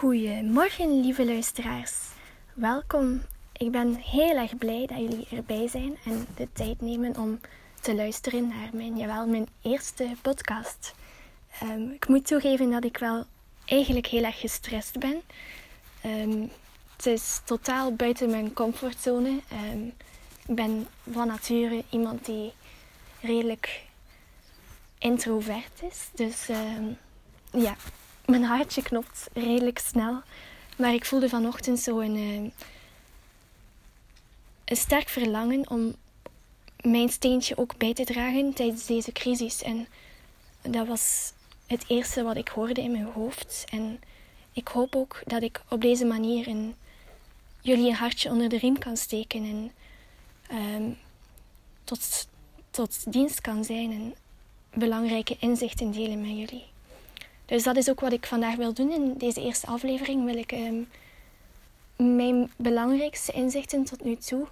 Goedemorgen, lieve luisteraars. Welkom. Ik ben heel erg blij dat jullie erbij zijn en de tijd nemen om te luisteren naar mijn, jawel, mijn eerste podcast. Ehm, ik moet toegeven dat ik wel eigenlijk heel erg gestrest ben. Ehm, het is totaal buiten mijn comfortzone. Ehm, ik ben van nature iemand die redelijk introvert is. Dus ja, mijn hartje klopt redelijk snel. Maar ik voelde vanochtend zo een, eh, een sterk verlangen om mijn steentje ook bij te dragen tijdens deze crisis. En dat was het eerste wat ik hoorde in mijn hoofd. En ik hoop ook dat ik op deze manier een, jullie een hartje onder de riem kan steken en um, tot, tot dienst kan zijn en belangrijke inzichten delen met jullie. Dus dat is ook wat ik vandaag wil doen. In deze eerste aflevering wil ik um, mijn belangrijkste inzichten tot nu toe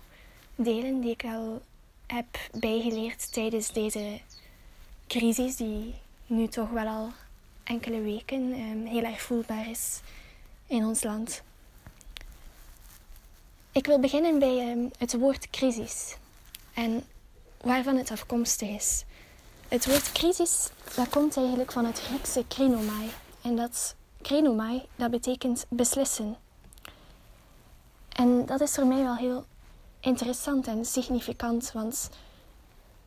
delen, die ik al heb bijgeleerd tijdens deze crisis, die nu toch wel al enkele weken um, heel erg voelbaar is in ons land. Ik wil beginnen bij um, het woord crisis en waarvan het afkomstig is. Het woord crisis dat komt eigenlijk van het Griekse krinomai. En dat krinomai dat betekent beslissen. En dat is voor mij wel heel interessant en significant, want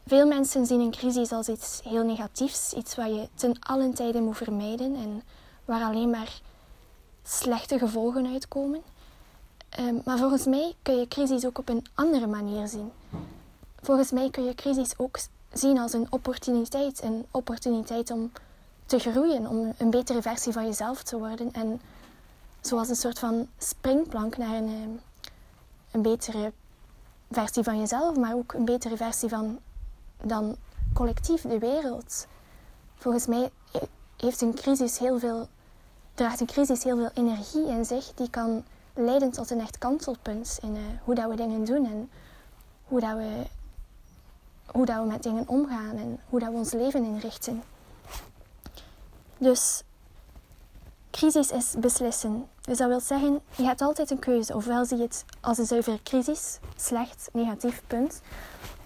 veel mensen zien een crisis als iets heel negatiefs, iets wat je ten allen tijde moet vermijden en waar alleen maar slechte gevolgen uitkomen. Ehm, maar volgens mij kun je crisis ook op een andere manier zien. Volgens mij kun je crisis ook zien als een opportuniteit. Een opportuniteit om te groeien, om een betere versie van jezelf te worden. En zoals een soort van springplank naar een, eh, een betere versie van jezelf, maar ook een betere versie van dan collectief de wereld. Volgens mij heeft een crisis heel veel, draagt een crisis heel veel energie in zich die kan leiden tot een echt kantelpunt in uh, hoe dat we dingen doen en hoe dat we hoe dat we met dingen omgaan en hoe dat we ons leven inrichten. Dus crisis is beslissen. Dus dat wil zeggen, je hebt altijd een keuze. Ofwel zie je het als een zuivere crisis, slecht, negatief punt.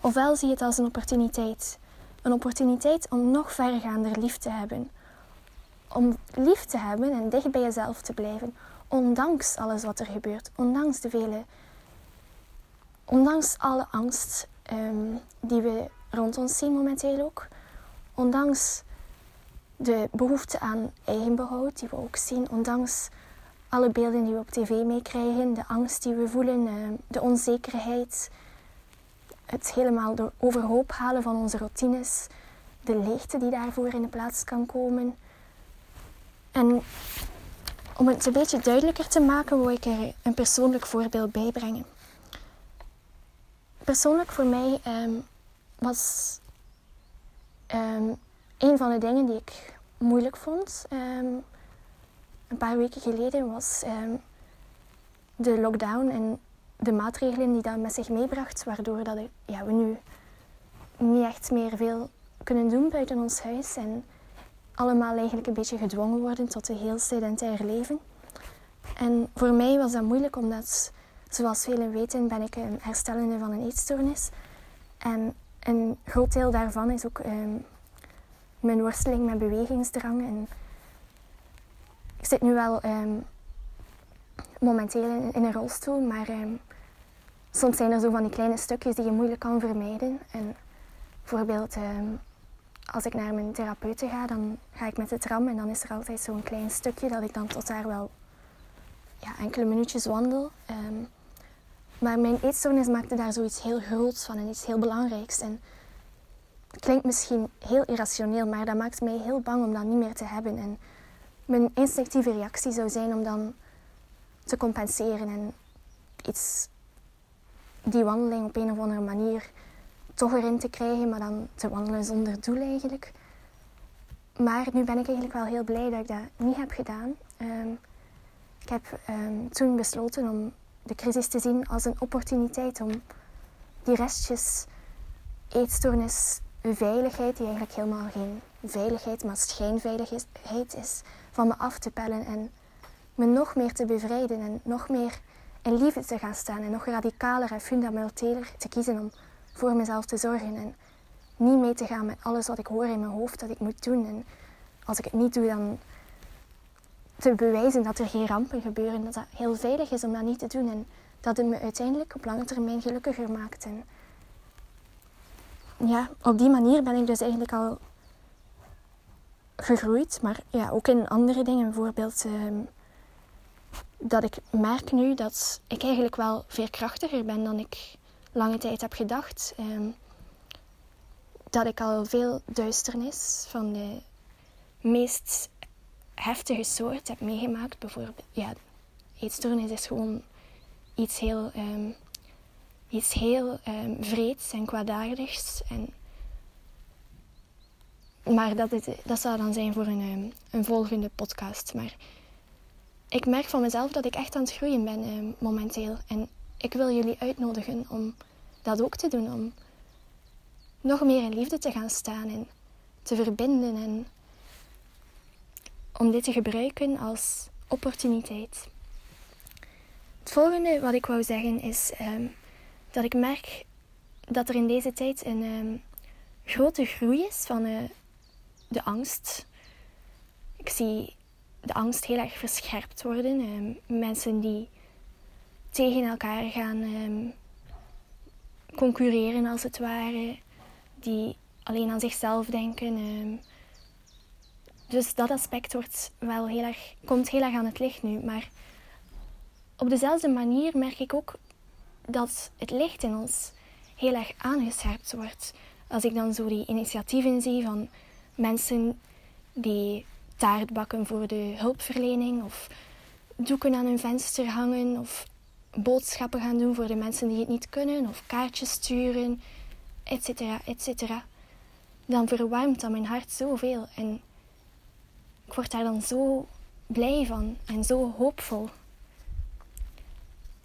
Ofwel zie je het als een opportuniteit. Een opportuniteit om nog verregaander lief te hebben. Om lief te hebben en dicht bij jezelf te blijven. Ondanks alles wat er gebeurt. Ondanks de vele... Ondanks alle angst um, die we rond ons zien momenteel ook. Ondanks de behoefte aan eigenbehoud die we ook zien, ondanks alle beelden die we op tv meekrijgen, de angst die we voelen, ehm, de onzekerheid, het helemaal door overhoop halen van onze routines, de leegte die daarvoor in de plaats kan komen. En om het een beetje duidelijker te maken, wil ik er een persoonlijk voorbeeld bij brengen persoonlijk voor mij ehm, was um, een van de dingen die ik moeilijk vond ehm, een paar weken geleden was de lockdown en de maatregelen die dat met zich meebracht, waardoor dat ja, we nu niet echt meer veel kunnen doen buiten ons huis en allemaal eigenlijk een beetje gedwongen worden tot een heel sedentair leven. En voor mij was dat moeilijk omdat Zoals velen weten ben ik een herstellende van een eetstoornis. En een groot deel daarvan is ook ehm, mijn worsteling met bewegingsdrang. En ik zit nu wel ehm, momenteel in, een rolstoel, maar ehm, soms zijn er zo van die kleine stukjes die je moeilijk kan vermijden. En bijvoorbeeld als ik naar mijn therapeute ga, dan ga ik met de tram en dan is er altijd zo'n klein stukje dat ik dan tot daar wel ja, enkele minuutjes wandel. Maar mijn eetstoornis maakte daar zoiets heel groots van en iets heel belangrijks. En het klinkt misschien heel irrationeel, maar dat maakt mij heel bang om dat niet meer te hebben. En mijn instinctieve reactie zou zijn om dan te compenseren en iets, die wandeling op een of andere manier toch erin te krijgen, maar dan te wandelen zonder doel eigenlijk. Maar nu ben ik eigenlijk wel heel blij dat ik dat niet heb gedaan. Ehm, ik heb um, toen besloten om de crisis te zien als een opportuniteit om die restjes eetstoornis, veiligheid, die eigenlijk helemaal geen veiligheid, maar schijnveiligheid is, van me af te pellen en me nog meer te bevrijden en nog meer in liefde te gaan staan en nog radicaler en fundamenteler te kiezen om voor mezelf te zorgen en niet mee te gaan met alles wat ik hoor in mijn hoofd dat ik moet doen. En als ik het niet doe, dan te bewijzen dat er geen rampen gebeuren, dat dat heel veilig is om dat niet te doen en dat het me uiteindelijk op lange termijn gelukkiger maakt. En ja, op die manier ben ik dus eigenlijk al gegroeid, maar ja, ook in andere dingen. Bijvoorbeeld ehm, dat ik merk nu dat ik eigenlijk wel veerkrachtiger ben dan ik lange tijd heb gedacht. Ehm, dat ik al veel duisternis van de meest heftige soort heb meegemaakt. Bijvoorbeeld, ja, eetstoornis is gewoon iets heel, um, iets heel um, vreeds en kwaadaardigs. En, maar dat, is, dat zou dan zijn voor een, een volgende podcast. Maar ik merk van mezelf dat ik echt aan het groeien ben momenteel. En ik wil jullie uitnodigen om dat ook te doen. Om nog meer in liefde te gaan staan en te verbinden. En om dit te gebruiken als opportuniteit. Het volgende wat ik wou zeggen is um, dat ik merk dat er in deze tijd een um, grote groei is van uh, de angst. Ik zie de angst heel erg verscherpt worden. Um, mensen die tegen elkaar gaan concurreren als het ware, die alleen aan zichzelf denken. Dus dat aspect wordt wel heel erg, komt heel erg aan het licht nu. Maar op dezelfde manier merk ik ook dat het licht in ons heel erg aangescherpt wordt. Als ik dan zo die initiatieven zie van mensen die taart bakken voor de hulpverlening of doeken aan hun venster hangen of boodschappen gaan doen voor de mensen die het niet kunnen of kaartjes sturen, etc. etc. Dan verwarmt dat mijn hart zoveel en ik word daar dan zo blij van en zo hoopvol.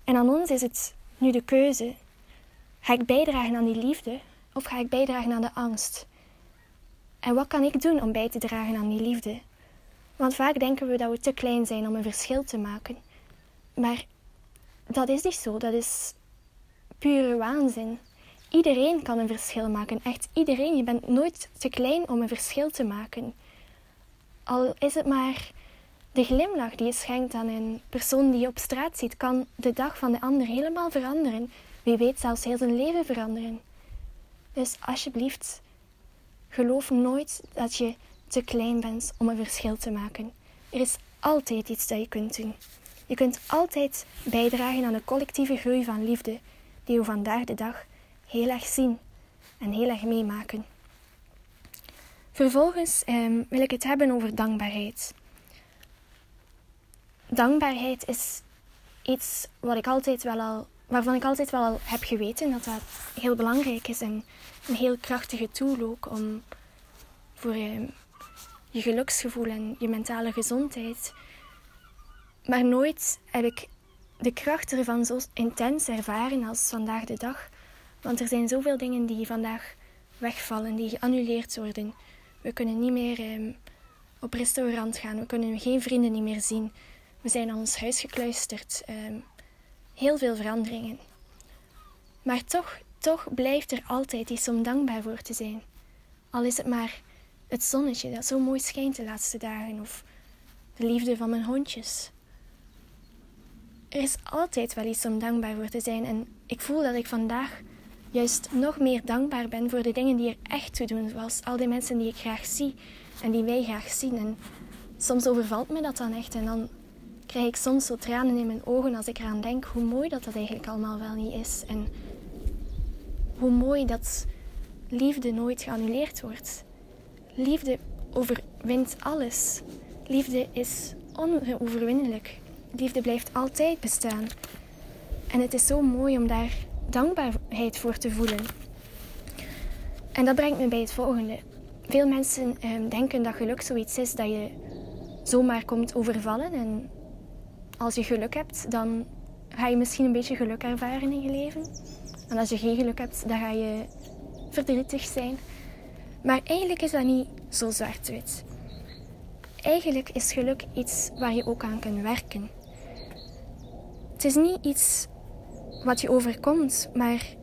En aan ons is het nu de keuze: ga ik bijdragen aan die liefde of ga ik bijdragen aan de angst? En wat kan ik doen om bij te dragen aan die liefde? Want vaak denken we dat we te klein zijn om een verschil te maken. Maar dat is niet zo. Dat is pure waanzin. Iedereen kan een verschil maken. Echt iedereen. Je bent nooit te klein om een verschil te maken. Al is het maar de glimlach die je schenkt aan een persoon die je op straat ziet, kan de dag van de ander helemaal veranderen. Wie weet zelfs heel zijn leven veranderen. Dus alsjeblieft, geloof nooit dat je te klein bent om een verschil te maken. Er is altijd iets dat je kunt doen. Je kunt altijd bijdragen aan de collectieve groei van liefde die we vandaag de dag heel erg zien en heel erg meemaken. Vervolgens ehm, wil ik het hebben over dankbaarheid. Dankbaarheid is iets wat ik altijd wel al, waarvan ik altijd wel al heb geweten dat dat heel belangrijk is en een heel krachtige tool ook om voor ehm, je geluksgevoel en je mentale gezondheid. Maar nooit heb ik de kracht ervan zo intens ervaren als vandaag de dag. Want er zijn zoveel dingen die vandaag wegvallen, die geannuleerd worden. We kunnen niet meer um, op restaurant gaan, we kunnen geen vrienden niet meer zien. We zijn aan ons huis gekluisterd. Um, heel veel veranderingen. Maar toch, toch blijft er altijd iets om dankbaar voor te zijn. Al is het maar het zonnetje dat zo mooi schijnt de laatste dagen, of de liefde van mijn hondjes. Er is altijd wel iets om dankbaar voor te zijn en ik voel dat ik vandaag juist nog meer dankbaar ben voor de dingen die er echt toe doen, zoals al die mensen die ik graag zie en die wij graag zien. En soms overvalt me dat dan echt en dan krijg ik soms zo tranen in mijn ogen als ik eraan denk hoe mooi dat dat eigenlijk allemaal wel niet is en hoe mooi dat liefde nooit geannuleerd wordt. Liefde overwint alles. Liefde is onoverwinnelijk. Liefde blijft altijd bestaan. En het is zo mooi om daar dankbaarheid voor te voelen. En dat brengt me bij het volgende. Veel mensen ehm, denken dat geluk zoiets is dat je zomaar komt overvallen. En als je geluk hebt, dan ga je misschien een beetje geluk ervaren in je leven. En als je geen geluk hebt, dan ga je verdrietig zijn. Maar eigenlijk is dat niet zo zwart-wit. eigenlijk is geluk iets waar je ook aan kunt werken. Het is niet iets wat je overkomt, maar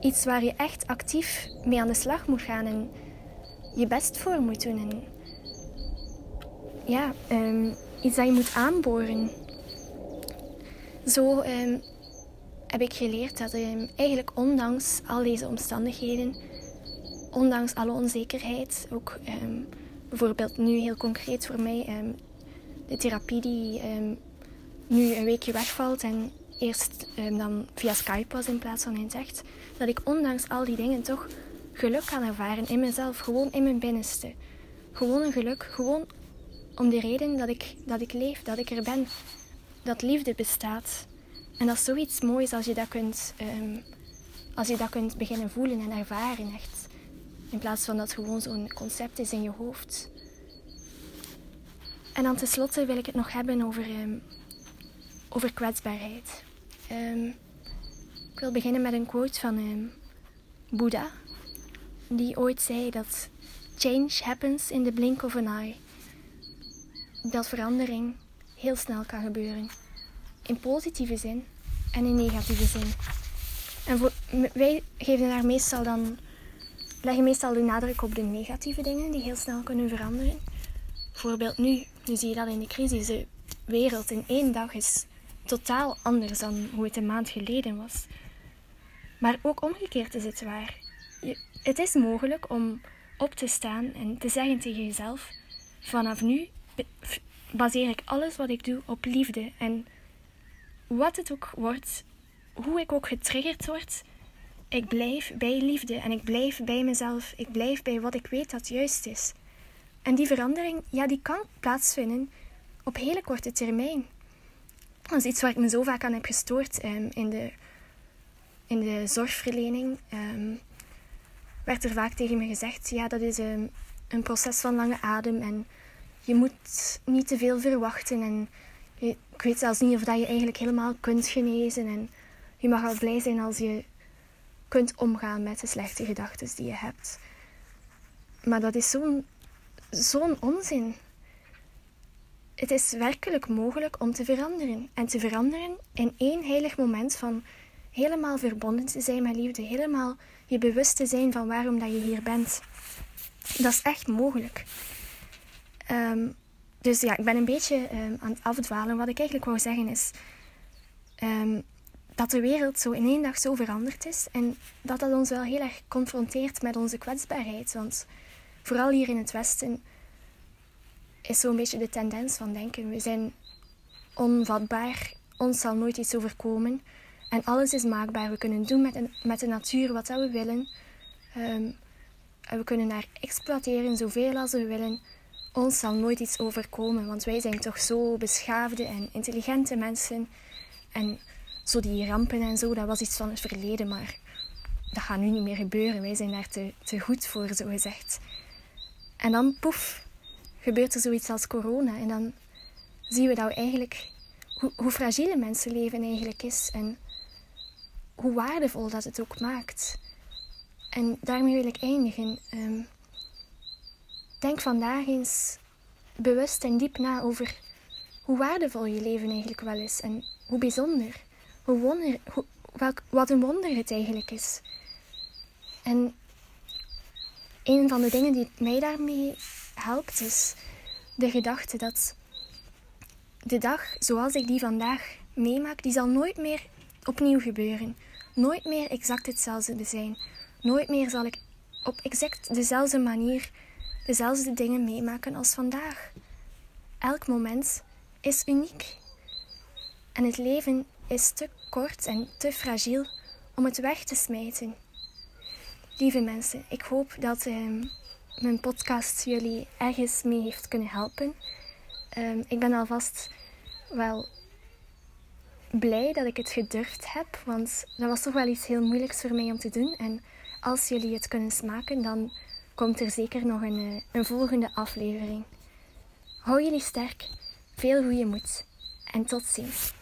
iets waar je echt actief mee aan de slag moet gaan en je best voor moet doen. En ja, um, iets dat je moet aanboren. Zo um, heb ik geleerd dat um, eigenlijk ondanks al deze omstandigheden, ondanks alle onzekerheid, ook bijvoorbeeld nu heel concreet voor mij, de therapie die nu een weekje wegvalt en eerst dan via Skype was in plaats van in het echt, dat ik ondanks al die dingen toch geluk kan ervaren in mezelf, gewoon in mijn binnenste. Gewoon een geluk, gewoon om de reden dat ik, dat ik leef, dat ik er ben, dat liefde bestaat. En dat is zoiets moois als je dat kunt, um, als je dat kunt beginnen voelen en ervaren, echt. In plaats van dat gewoon zo'n concept is in je hoofd. En dan tenslotte wil ik het nog hebben over, um, over kwetsbaarheid. Um, ik wil beginnen met een quote van um, Boeddha, die ooit zei dat change happens in the blink of an eye dat verandering heel snel kan gebeuren. In positieve zin en in negatieve zin. En wij geven daar meestal dan, leggen meestal de nadruk op de negatieve dingen die heel snel kunnen veranderen. Bijvoorbeeld nu, nu zie je dat in de crisis. De wereld in één dag is totaal anders dan hoe het een maand geleden was. Maar ook omgekeerd is het waar. Het is mogelijk om op te staan en te zeggen tegen jezelf: vanaf nu baseer ik alles wat ik doe op liefde. En wat het ook wordt, hoe ik ook getriggerd word, ik blijf bij liefde en ik blijf bij mezelf. Ik blijf bij wat ik weet dat juist is. En die verandering, ja, die kan plaatsvinden op hele korte termijn. Dat is iets waar ik me zo vaak aan heb gestoord um, in, de, in de zorgverlening. Um, werd er vaak tegen me gezegd, ja, dat is um, een proces van lange adem en je moet niet te veel verwachten. En ik weet zelfs niet of dat je eigenlijk helemaal kunt genezen. En je mag al blij zijn als je kunt omgaan met de slechte gedachten die je hebt. Maar dat is zo'n zo'n onzin. Het is werkelijk mogelijk om te veranderen. En te veranderen in één heilig moment van helemaal verbonden te zijn met liefde. Helemaal je bewust te zijn van waarom dat je hier bent. Dat is echt mogelijk. Ehm, dus ja, ik ben een beetje um, aan het afdwalen. Wat ik eigenlijk wou zeggen is ehm, dat de wereld zo in één dag zo veranderd is. En dat dat ons wel heel erg confronteert met onze kwetsbaarheid. Want vooral hier in het Westen is zo'n beetje de tendens van denken. We zijn onvatbaar. Ons zal nooit iets overkomen. En alles is maakbaar. We kunnen doen met, met de natuur wat we willen. en we kunnen daar exploiteren zoveel als we willen ons zal nooit iets overkomen, want wij zijn toch zo beschaafde en intelligente mensen. En zo die rampen en zo, dat was iets van het verleden, maar dat gaat nu niet meer gebeuren. Wij zijn daar te, te goed voor, zo gezegd. En dan, poef, gebeurt er zoiets als corona. En dan zien we dat eigenlijk, hoe, hoe fragiel mensenleven eigenlijk is. En hoe waardevol dat het ook maakt. En daarmee wil ik eindigen. Ehm, Denk vandaag eens bewust en diep na over hoe waardevol je leven eigenlijk wel is en hoe bijzonder, hoe wonder, wat een wonder het eigenlijk is. En een van de dingen die mij daarmee helpt is de gedachte dat de dag zoals ik die vandaag meemaak, die zal nooit meer opnieuw gebeuren. Nooit meer exact hetzelfde zijn. Nooit meer zal ik op exact dezelfde manier dezelfde dingen meemaken als vandaag. Elk moment is uniek. En het leven is te kort en te fragiel om het weg te smijten. Lieve mensen, ik hoop dat ehm, mijn podcast jullie ergens mee heeft kunnen helpen. Um, ik ben alvast wel blij dat ik het gedurfd heb, want dat was toch wel iets heel moeilijks voor mij om te doen. En als jullie het kunnen smaken, dan komt er zeker nog een, eh, een volgende aflevering. Hou jullie sterk, veel goede moed en tot ziens.